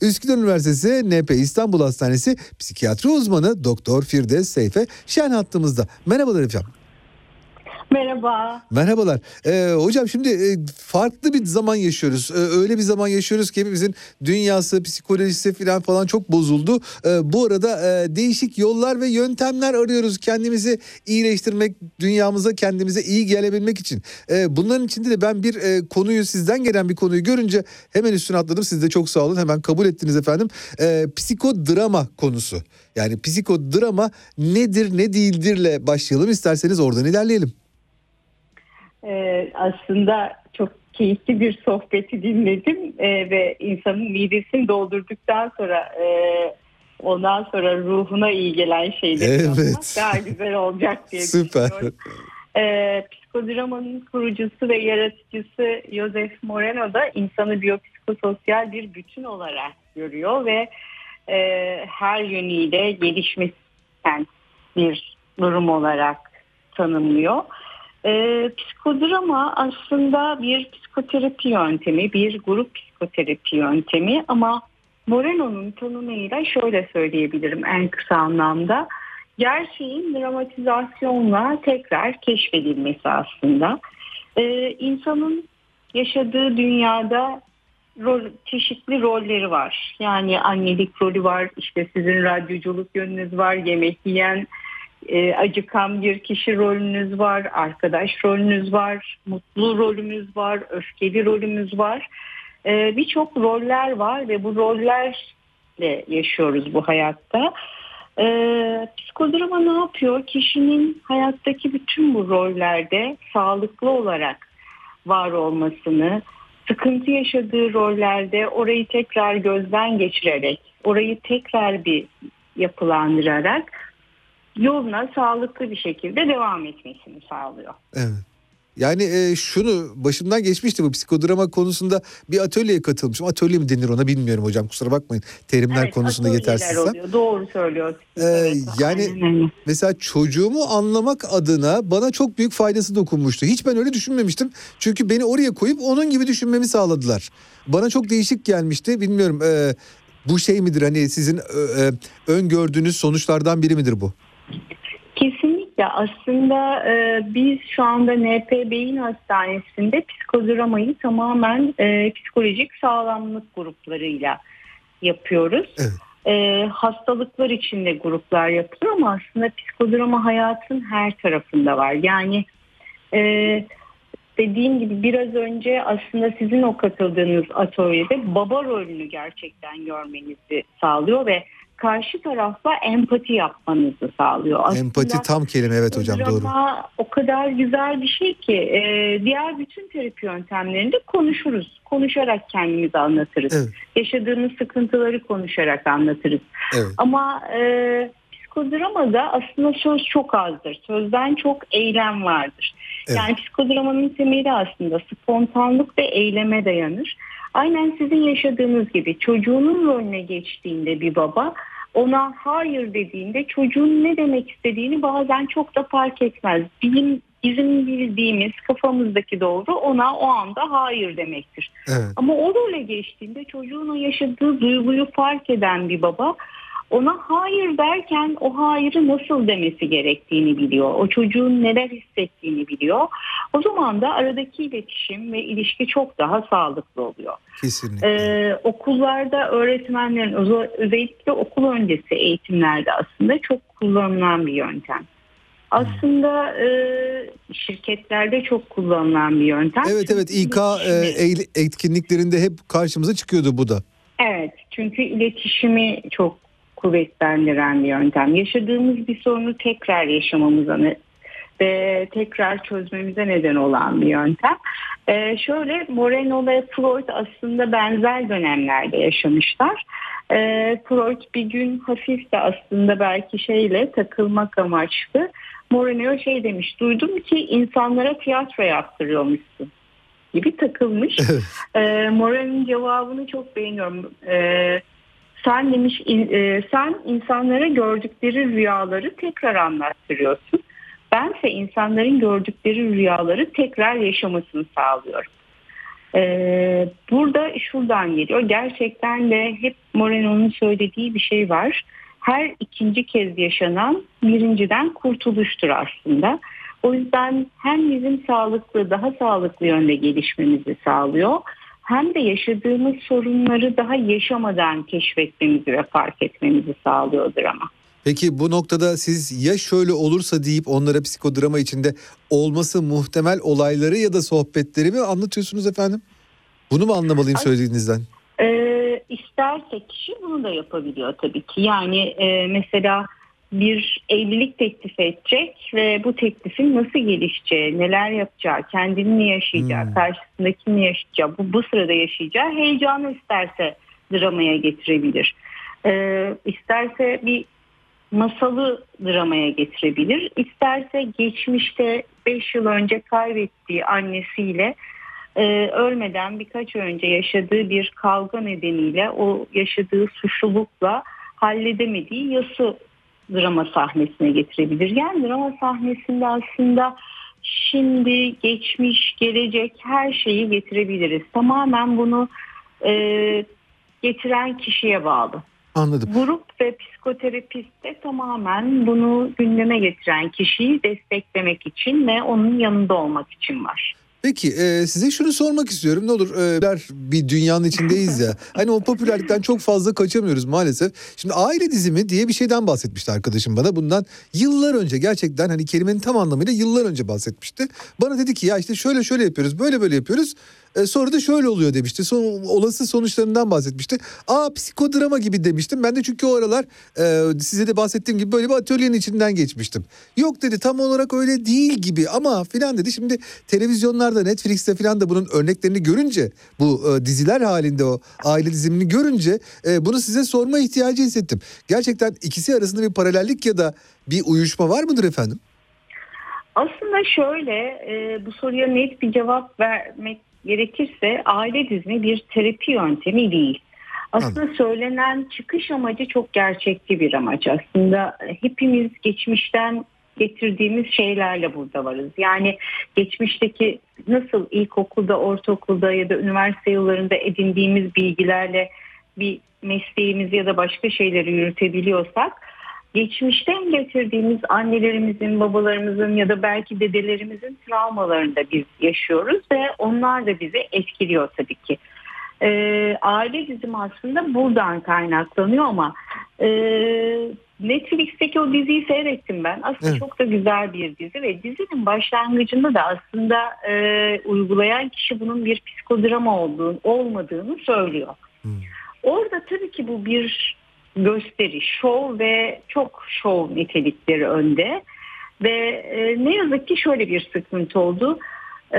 Üsküdar Üniversitesi NP İstanbul Hastanesi psikiyatri uzmanı Doktor Firdevs Seyfe Şen hattımızda. Merhabalar efendim. Merhaba. Merhabalar. Ee, hocam şimdi e, farklı bir zaman yaşıyoruz. Ee, öyle bir zaman yaşıyoruz ki hepimizin dünyası, psikolojisi falan falan çok bozuldu. Ee, bu arada e, değişik yollar ve yöntemler arıyoruz kendimizi iyileştirmek, dünyamıza kendimize iyi gelebilmek için. Ee, bunların içinde de ben bir e, konuyu sizden gelen bir konuyu görünce hemen üstüne atladım. Siz de çok sağ olun. Hemen kabul ettiniz efendim. Ee, psikodrama konusu. Yani psikodrama nedir ne değildirle başlayalım isterseniz oradan ilerleyelim. Ee, aslında çok keyifli bir sohbeti dinledim ee, ve insanın midesini doldurduktan sonra e, ondan sonra ruhuna iyi gelen şeyleri Evet. yapmak daha güzel olacak diye Süper. düşünüyorum. Ee, psikodramanın kurucusu ve yaratıcısı Joseph Moreno da insanı biyopsikososyal bir bütün olarak görüyor ve e, her yönüyle gelişmesinden bir durum olarak tanımlıyor. Ee, psikodrama aslında bir psikoterapi yöntemi, bir grup psikoterapi yöntemi ama Moreno'nun tanımıyla şöyle söyleyebilirim en kısa anlamda. Gerçeğin dramatizasyonla tekrar keşfedilmesi aslında. Ee, insanın yaşadığı dünyada rol, çeşitli rolleri var. Yani annelik rolü var, işte sizin radyoculuk yönünüz var, yemek yiyen, e, acıkan bir kişi rolünüz var, arkadaş rolünüz var, mutlu rolümüz var, öfkeli rolümüz var. E, Birçok roller var ve bu rollerle yaşıyoruz bu hayatta. E, psikodrama ne yapıyor? Kişinin hayattaki bütün bu rollerde sağlıklı olarak var olmasını, sıkıntı yaşadığı rollerde orayı tekrar gözden geçirerek, orayı tekrar bir yapılandırarak yoluna sağlıklı bir şekilde devam etmesini sağlıyor. Evet. Yani e, şunu başımdan geçmişti bu psikodrama konusunda bir atölyeye katılmışım. Atölye mi denir ona bilmiyorum hocam kusura bakmayın. Terimler Evet, konusunda yetersizsem. oluyor. Doğru söylüyorsun. Ee, Evet, yani aynen mesela çocuğumu anlamak adına bana çok büyük faydası dokunmuştu. Hiç ben öyle düşünmemiştim. Çünkü beni oraya koyup onun gibi düşünmemi sağladılar. Bana çok değişik gelmişti. Bilmiyorum e, bu şey midir hani sizin e, e, öngördüğünüz sonuçlardan biri midir bu? Kesinlikle aslında e, biz şu anda NP Beyin Hastanesi'nde psikodramayı tamamen e, psikolojik sağlamlık gruplarıyla yapıyoruz. Evet. E, hastalıklar içinde gruplar yapılıyor ama aslında psikodrama hayatın her tarafında var. Yani e, dediğim gibi biraz önce aslında sizin o katıldığınız atölyede baba rolünü gerçekten görmenizi sağlıyor ve karşı tarafla empati yapmanızı sağlıyor. Aslında Empati tam kelime evet hocam doğru. O kadar güzel bir şey ki e, diğer bütün terapi yöntemlerinde konuşuruz. Konuşarak kendimizi anlatırız. Evet. Yaşadığımız sıkıntıları konuşarak anlatırız. Evet. Ama e, psikodramada aslında söz çok azdır. Sözden çok eylem vardır. Evet. Yani psikodramanın temeli aslında spontanlık ve eyleme dayanır. Aynen sizin yaşadığınız gibi çocuğunun rolüne geçtiğinde bir baba ona hayır dediğinde çocuğun ne demek istediğini bazen çok da fark etmez. Bizim, bizim bildiğimiz kafamızdaki doğru ona o anda hayır demektir. Evet. Ama o role geçtiğinde çocuğun o yaşadığı duyguyu fark eden bir baba ona hayır derken o hayırı nasıl demesi gerektiğini biliyor. O çocuğun neler hissettiğini biliyor. O zaman da aradaki iletişim ve ilişki çok daha sağlıklı oluyor. Kesinlikle. Ee, okullarda öğretmenlerin özel- özellikle okul öncesi eğitimlerde aslında çok kullanılan bir yöntem. Aslında e, şirketlerde çok kullanılan bir yöntem. Evet evet İK e, etkinliklerinde hep karşımıza çıkıyordu bu da. Evet çünkü iletişimi çok kuvvetlendiren bir yöntem. Yaşadığımız bir sorunu tekrar yaşamamıza ve tekrar çözmemize neden olan bir yöntem. Ee, şöyle Moreno ve Freud aslında benzer dönemlerde yaşamışlar. Ee, Freud bir gün hafif de aslında belki şeyle takılmak amaçlı. Moreno şey demiş duydum ki insanlara tiyatro yaptırıyormuşsun gibi takılmış. Evet. E, Moral'in cevabını çok beğeniyorum. E, sen demiş e, sen insanlara gördükleri rüyaları tekrar anlattırıyorsun. Bense insanların gördükleri rüyaları tekrar yaşamasını sağlıyorum. Ee, burada şuradan geliyor. Gerçekten de hep Moreno'nun söylediği bir şey var. Her ikinci kez yaşanan birinciden kurtuluştur aslında. O yüzden hem bizim sağlıklı, daha sağlıklı yönde gelişmemizi sağlıyor hem de yaşadığımız sorunları daha yaşamadan keşfetmemizi ve fark etmemizi sağlıyordur ama. Peki bu noktada siz ya şöyle olursa deyip onlara psikodrama içinde olması muhtemel olayları ya da sohbetleri mi anlatıyorsunuz efendim? Bunu mu anlamalıyım söylediğinizden? Ee, isterse kişi bunu da yapabiliyor tabii ki. Yani e, mesela bir evlilik teklif edecek ve bu teklifin nasıl gelişeceği, neler yapacağı, kendini mi yaşayacağı, Hmm. karşısındakini yaşayacağı, bu, bu sırada yaşayacağı heyecanı isterse dramaya getirebilir. Ee, isterse bir masalı dramaya getirebilir. İsterse geçmişte 5 yıl önce kaybettiği annesiyle e, ölmeden birkaç önce yaşadığı bir kavga nedeniyle o yaşadığı suçlulukla halledemediği yası drama sahnesine getirebilir. Yani drama sahnesinde aslında şimdi, geçmiş, gelecek her şeyi getirebiliriz. Tamamen bunu e, getiren kişiye bağlı. Anladım. Grup ve psikoterapist de tamamen bunu gündeme getiren kişiyi desteklemek için ve onun yanında olmak için var. Peki e, size şunu sormak istiyorum. Ne olur e, bir dünyanın içindeyiz ya. Hani o popülerlikten çok fazla kaçamıyoruz maalesef. Şimdi aile dizimi diye bir şeyden bahsetmişti arkadaşım bana. Bundan yıllar önce gerçekten hani kelimenin tam anlamıyla yıllar önce bahsetmişti. Bana dedi ki ya işte şöyle şöyle yapıyoruz böyle böyle yapıyoruz. E, sonra da şöyle oluyor demişti. Son, olası sonuçlarından bahsetmişti. Aa psikodrama gibi demiştim. Ben de çünkü o aralar e, size de bahsettiğim gibi böyle bir atölyenin içinden geçmiştim. Yok dedi tam olarak öyle değil gibi ama filan dedi. Şimdi televizyonlarda Netflix'te filan da bunun örneklerini görünce bu e, diziler halinde o aile dizimini görünce e, bunu size sorma ihtiyacı hissettim. Gerçekten ikisi arasında bir paralellik ya da bir uyuşma var mıdır efendim? Aslında şöyle e, bu soruya net bir cevap vermek gerekirse aile dizimi bir terapi yöntemi değil. Aslında Anladım. söylenen çıkış amacı çok gerçekçi bir amaç. Aslında hepimiz geçmişten getirdiğimiz şeylerle burada varız. Yani geçmişteki nasıl ilkokulda, ortaokulda ya da üniversite yıllarında edindiğimiz bilgilerle bir mesleğimizi ya da başka şeyleri yürütebiliyorsak geçmişten getirdiğimiz annelerimizin, babalarımızın ya da belki dedelerimizin travmalarını da biz yaşıyoruz ve onlar da bizi etkiliyor tabii ki. Ee, aile dizimi aslında buradan kaynaklanıyor ama e, Netflix'teki o diziyi seyrettim ben. Aslında Evet. çok da güzel bir dizi ve dizinin başlangıcında da aslında e, uygulayan kişi bunun bir psikodrama olduğunu, olmadığını söylüyor. Hmm. Orada tabii ki bu bir gösteri, şov ve çok şov nitelikleri önde. Ve e, ne yazık ki şöyle bir sıkıntı oldu. E,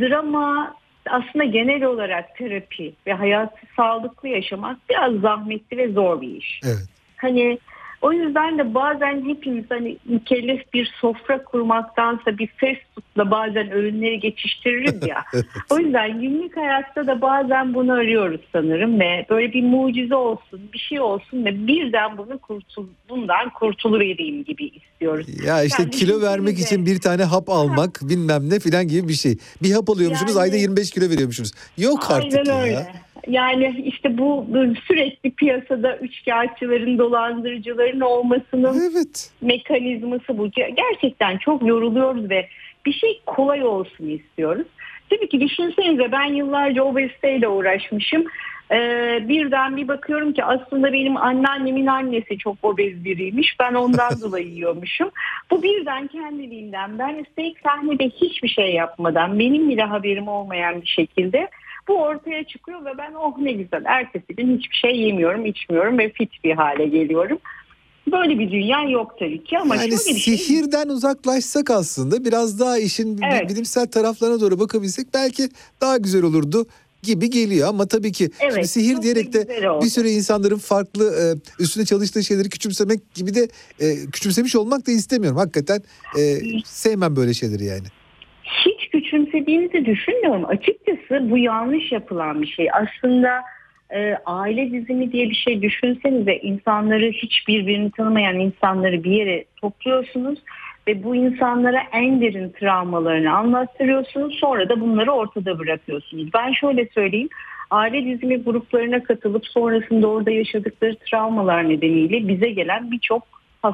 drama aslında genel olarak terapi ve hayatı sağlıklı yaşamak biraz zahmetli ve zor bir iş. Evet. Hani o yüzden de bazen hepimiz hani mükellef bir sofra kurmaktansa bir fast foodla bazen öğünleri geçiştiririz ya. o yüzden günlük hayatta da bazen bunu arıyoruz sanırım ve böyle bir mucize olsun, bir şey olsun ve birden bunu kurtul, bundan kurtuluvereyim gibi istiyoruz. Ya işte Yani kilo vermek düşünsenize. için bir tane hap almak bilmem ne filan gibi bir şey. Bir hap alıyormuşsunuz Yani- ayda 25 kilo veriyormuşsunuz. Yok artık Aynen ya. öyle. Yani işte bu, sürekli piyasada üçkağıtçıların, dolandırıcıların olmasının Evet. mekanizması bu. Ger- Gerçekten çok yoruluyoruz ve bir şey kolay olsun istiyoruz. Tabii ki düşünsenize ben yıllarca obeziteyle uğraşmışım. Ee, birden bir bakıyorum ki aslında benim anneannemin annesi çok obez biriymiş. Ben ondan dolayı yiyormuşum. Bu birden kendiliğinden ben üstelik sahnede hiçbir şey yapmadan benim bile haberim olmayan bir şekilde bu ortaya çıkıyor ve ben oh ne güzel ertesi gün hiçbir şey yemiyorum içmiyorum ve fit bir hale geliyorum. Böyle bir dünya yok tabii ki ama Yani şöyle bir şey sihirden uzaklaşsak aslında biraz daha işin Evet. bilimsel taraflarına doğru bakabilsek belki daha güzel olurdu gibi geliyor ama tabii ki Evet, şimdi sihir diyerek de bir sürü insanların farklı e, üstüne çalıştığı şeyleri küçümsemek gibi de e, küçümsemiş olmak da istemiyorum. Hakikaten e, sevmem böyle şeyleri yani. Hiç küçümsediğinizi düşünmüyorum. Açıkçası bu yanlış yapılan bir şey. Aslında e, aile dizimi diye bir şey düşünsenize insanları hiç birbirini tanımayan insanları bir yere topluyorsunuz ve bu insanlara en derin travmalarını anlattırıyorsunuz. Sonra da bunları ortada bırakıyorsunuz. Ben şöyle söyleyeyim. Aile dizimi gruplarına katılıp sonrasında orada yaşadıkları travmalar nedeniyle bize gelen birçok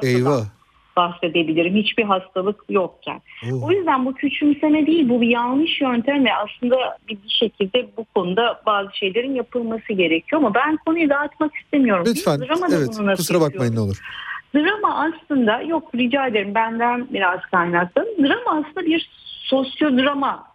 Eyvah. Bahsedebilirim. Hiçbir hastalık yokken. Oh. O yüzden bu küçümseme değil, bu bir yanlış yöntem ve aslında bir şekilde bu konuda bazı şeylerin yapılması gerekiyor. Ama ben konuyu dağıtmak istemiyorum. Lütfen evet kusura bakmayın ne olur. Drama aslında yok rica ederim benden biraz kaynaklı. Drama aslında bir sosyodrama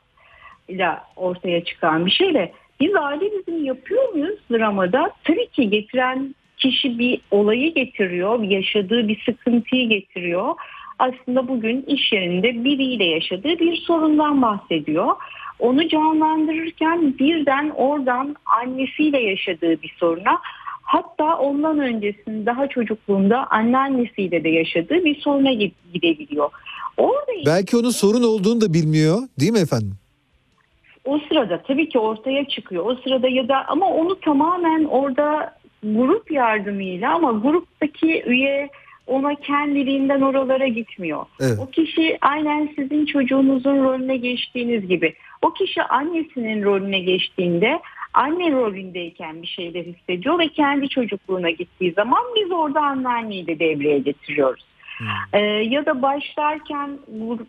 ile ortaya çıkan bir şeyle biz aile dizimi yapıyor muyuz dramada? Tabii ki getiren kişi bir olayı getiriyor, yaşadığı bir sıkıntıyı getiriyor. Aslında bugün iş yerinde biriyle yaşadığı bir sorundan bahsediyor. Onu canlandırırken birden oradan annesiyle yaşadığı bir soruna hatta ondan öncesinde daha çocukluğunda anneannesiyle de yaşadığı bir soruna gidebiliyor. Orada Belki onun sorun olduğunu da bilmiyor değil mi efendim? o sırada tabii ki ortaya çıkıyor. O sırada ya da ama onu tamamen orada grup yardımıyla ama gruptaki üye ona kendiliğinden oralara gitmiyor. Evet. O kişi aynen sizin çocuğunuzun rolüne geçtiğiniz gibi. O kişi annesinin rolüne geçtiğinde anne rolündeyken bir şeyler hissediyor ve kendi çocukluğuna gittiği zaman biz orada anneanneyi de devreye getiriyoruz. Hmm. Ee, ya da başlarken bu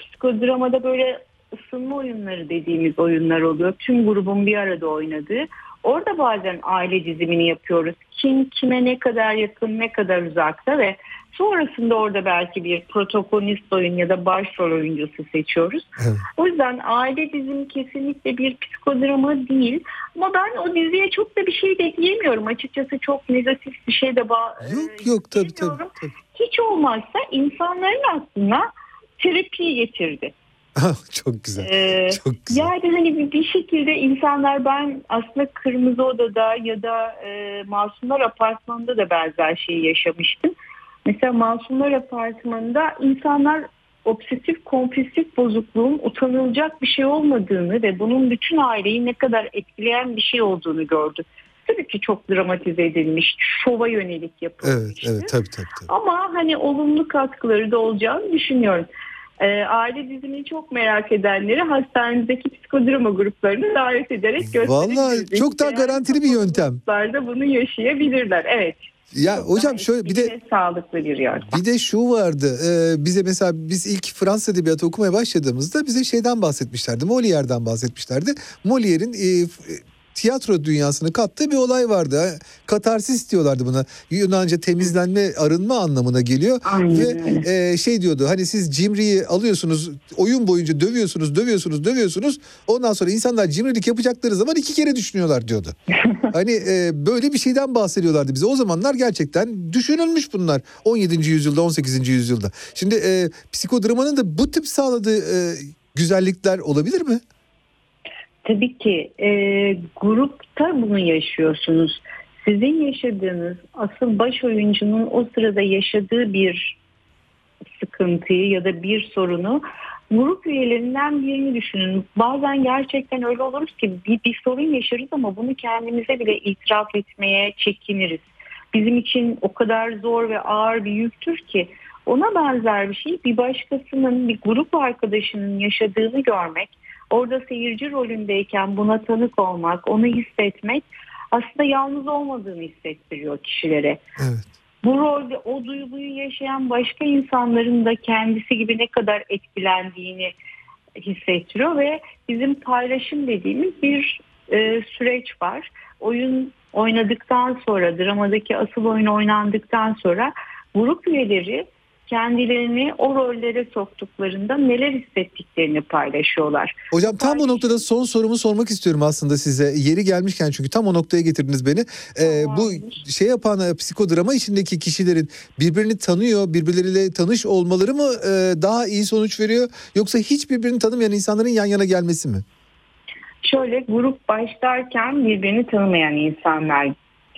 psikodramada böyle ısınma oyunları dediğimiz oyunlar oluyor. Tüm grubun bir arada oynadığı. Orada bazen aile dizimini yapıyoruz. Kim kime ne kadar yakın, ne kadar uzakta ve sonrasında orada belki bir protagonist oyun ya da başrol oyuncusu seçiyoruz. Evet. O yüzden aile dizimi kesinlikle bir psikodrama değil. Ama ben o diziye çok da bir şey de diyemiyorum. Açıkçası çok negatif bir şey de ba- Yok e, yok tabii tabii. diyemiyorum. tabii. Hiç olmazsa insanların aslında terapiyi getirdi. Çok güzel. Ee, Çok güzel. yani hani bir, bir şekilde insanlar ben aslında Kırmızı Oda'da ya da e, Masumlar Apartmanı'nda da benzer şeyi yaşamıştım. Mesela Masumlar Apartmanı'nda insanlar obsesif kompulsif bozukluğun utanılacak bir şey olmadığını ve bunun bütün aileyi ne kadar etkileyen bir şey olduğunu gördü. Tabii ki çok dramatize edilmiş, şova yönelik Evet yapılmıştı. evet tabii tabii. tabii. Ama hani olumlu katkıları da olacağını düşünüyorum. Ee, aile dizimini çok merak edenleri hastanemizdeki psikodrama gruplarını davet ederek gösterebiliriz. Vallahi çok daha garantili bir yöntem. gruplarda bunu yaşayabilirler. Evet. Ya Çok hocam daha şöyle bir de sağlıklı bir yöntem. Bir de şu vardı. e, bize mesela biz ilk Fransız edebiyatı okumaya başladığımızda bize şeyden bahsetmişlerdi. Molière'den bahsetmişlerdi. Molière'in e, e, tiyatro dünyasını kattığı bir olay vardı. Katarsis diyorlardı buna. Yunanca temizlenme, arınma anlamına geliyor. Aynen Ve öyle. e, şey diyordu hani siz cimriyi alıyorsunuz oyun boyunca dövüyorsunuz dövüyorsunuz dövüyorsunuz ondan sonra insanlar cimrilik yapacakları zaman iki kere düşünüyorlar diyordu. hani e, böyle bir şeyden bahsediyorlardı bize o zamanlar gerçekten düşünülmüş bunlar 17. yüzyılda 18. yüzyılda. Şimdi e, psikodramanın da bu tip sağladığı e, güzellikler olabilir mi? Tabii ki e, grupta bunu yaşıyorsunuz. Sizin yaşadığınız asıl baş oyuncunun o sırada yaşadığı bir sıkıntıyı ya da bir sorunu grup üyelerinden birini düşünün. Bazen gerçekten öyle oluruz ki bir, bir sorun yaşarız ama bunu kendimize bile itiraf etmeye çekiniriz. Bizim için o kadar zor ve ağır bir yüktür ki ona benzer bir şey bir başkasının bir grup arkadaşının yaşadığını görmek, orada seyirci rolündeyken buna tanık olmak, onu hissetmek aslında yalnız olmadığını hissettiriyor kişilere. Evet. Bu rolde o duyguyu yaşayan başka insanların da kendisi gibi ne kadar etkilendiğini hissettiriyor ve bizim paylaşım dediğimiz bir e, süreç var. Oyun oynadıktan sonra, dramadaki asıl oyun oynandıktan sonra grup üyeleri kendilerini o rollere soktuklarında neler hissettiklerini paylaşıyorlar. Hocam tam bu Paylaş- noktada son sorumu sormak istiyorum aslında size. Yeri gelmişken çünkü tam o noktaya getirdiniz beni. Ee, bu şey yapan e, psikodrama içindeki kişilerin birbirini tanıyor, birbirleriyle tanış olmaları mı e, daha iyi sonuç veriyor yoksa hiç birbirini tanımayan insanların yan yana gelmesi mi? Şöyle grup başlarken birbirini tanımayan insanlar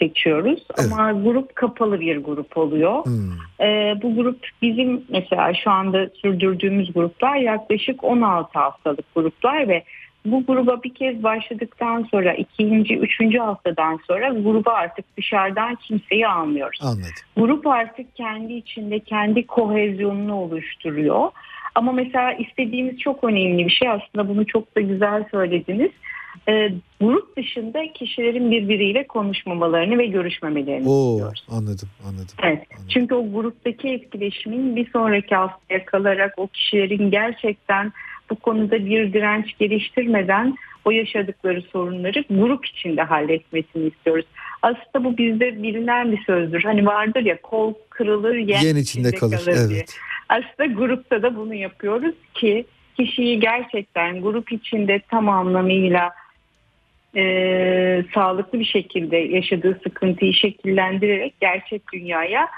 seçiyoruz Evet. ama grup kapalı bir grup oluyor. Hmm. Ee, bu grup bizim mesela şu anda sürdürdüğümüz gruplar yaklaşık 16 haftalık gruplar ve bu gruba bir kez başladıktan sonra ikinci, üçüncü haftadan sonra gruba artık dışarıdan kimseyi almıyoruz. Anladım. Grup artık kendi içinde kendi kohezyonunu oluşturuyor. Ama mesela istediğimiz çok önemli bir şey aslında bunu çok da güzel söylediniz. Ee, grup dışında kişilerin birbiriyle konuşmamalarını ve görüşmemelerini Oo, istiyoruz. anladım anladım. Evet. Çünkü o gruptaki etkileşimin bir sonraki haftaya kalarak o kişilerin gerçekten bu konuda bir direnç geliştirmeden o yaşadıkları sorunları grup içinde halletmesini istiyoruz. Aslında bu bizde bilinen bir sözdür. Hani vardır ya kol kırılır yen, Yen içinde kalır. diye. Evet. Aslında grupta da bunu yapıyoruz ki kişiyi gerçekten grup içinde tam anlamıyla e, sağlıklı bir şekilde yaşadığı sıkıntıyı şekillendirerek gerçek dünyaya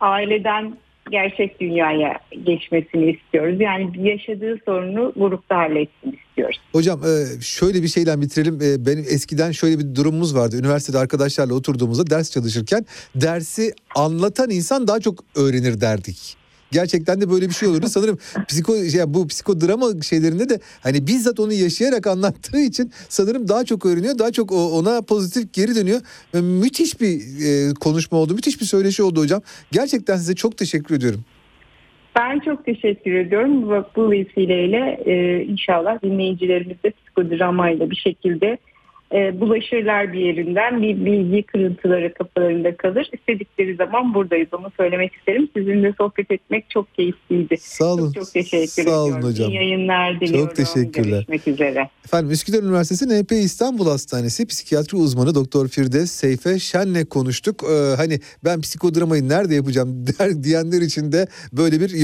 aileden gerçek dünyaya geçmesini istiyoruz. Yani yaşadığı sorunu grupta halletsin istiyoruz. Hocam e, şöyle bir şeyle bitirelim. E, Benim eskiden şöyle bir durumumuz vardı. Üniversitede arkadaşlarla oturduğumuzda ders çalışırken dersi anlatan insan daha çok öğrenir derdik. Gerçekten de böyle bir şey olurdu. Sanırım psiko şey, bu psikodrama şeylerinde de hani bizzat onu yaşayarak anlattığı için sanırım daha çok öğreniyor. Daha çok ona pozitif geri dönüyor. Müthiş bir e, konuşma oldu. Müthiş bir söyleşi oldu hocam. Gerçekten size çok teşekkür ediyorum. Ben çok teşekkür ediyorum. Bu, bu vesileyle e, inşallah dinleyicilerimiz de psikodramayla bir şekilde e, bulaşırlar bir yerinden. Bir bilgi kırıntıları kafalarında kalır. İstedikleri zaman buradayız. Onu söylemek isterim. Sizinle sohbet etmek çok keyifliydi. Sağ olun. Çok, çok teşekkür Sağ ediyorum. olun hocam. İyi yayınlar diliyorum. Çok teşekkürler. Görüşmek üzere. Efendim Üsküdar Üniversitesi NP İstanbul Hastanesi psikiyatri uzmanı Doktor Firdevs Seyfe Şen'le konuştuk. Ee, hani ben psikodramayı nerede yapacağım der diyenler için de böyle bir yönlendirme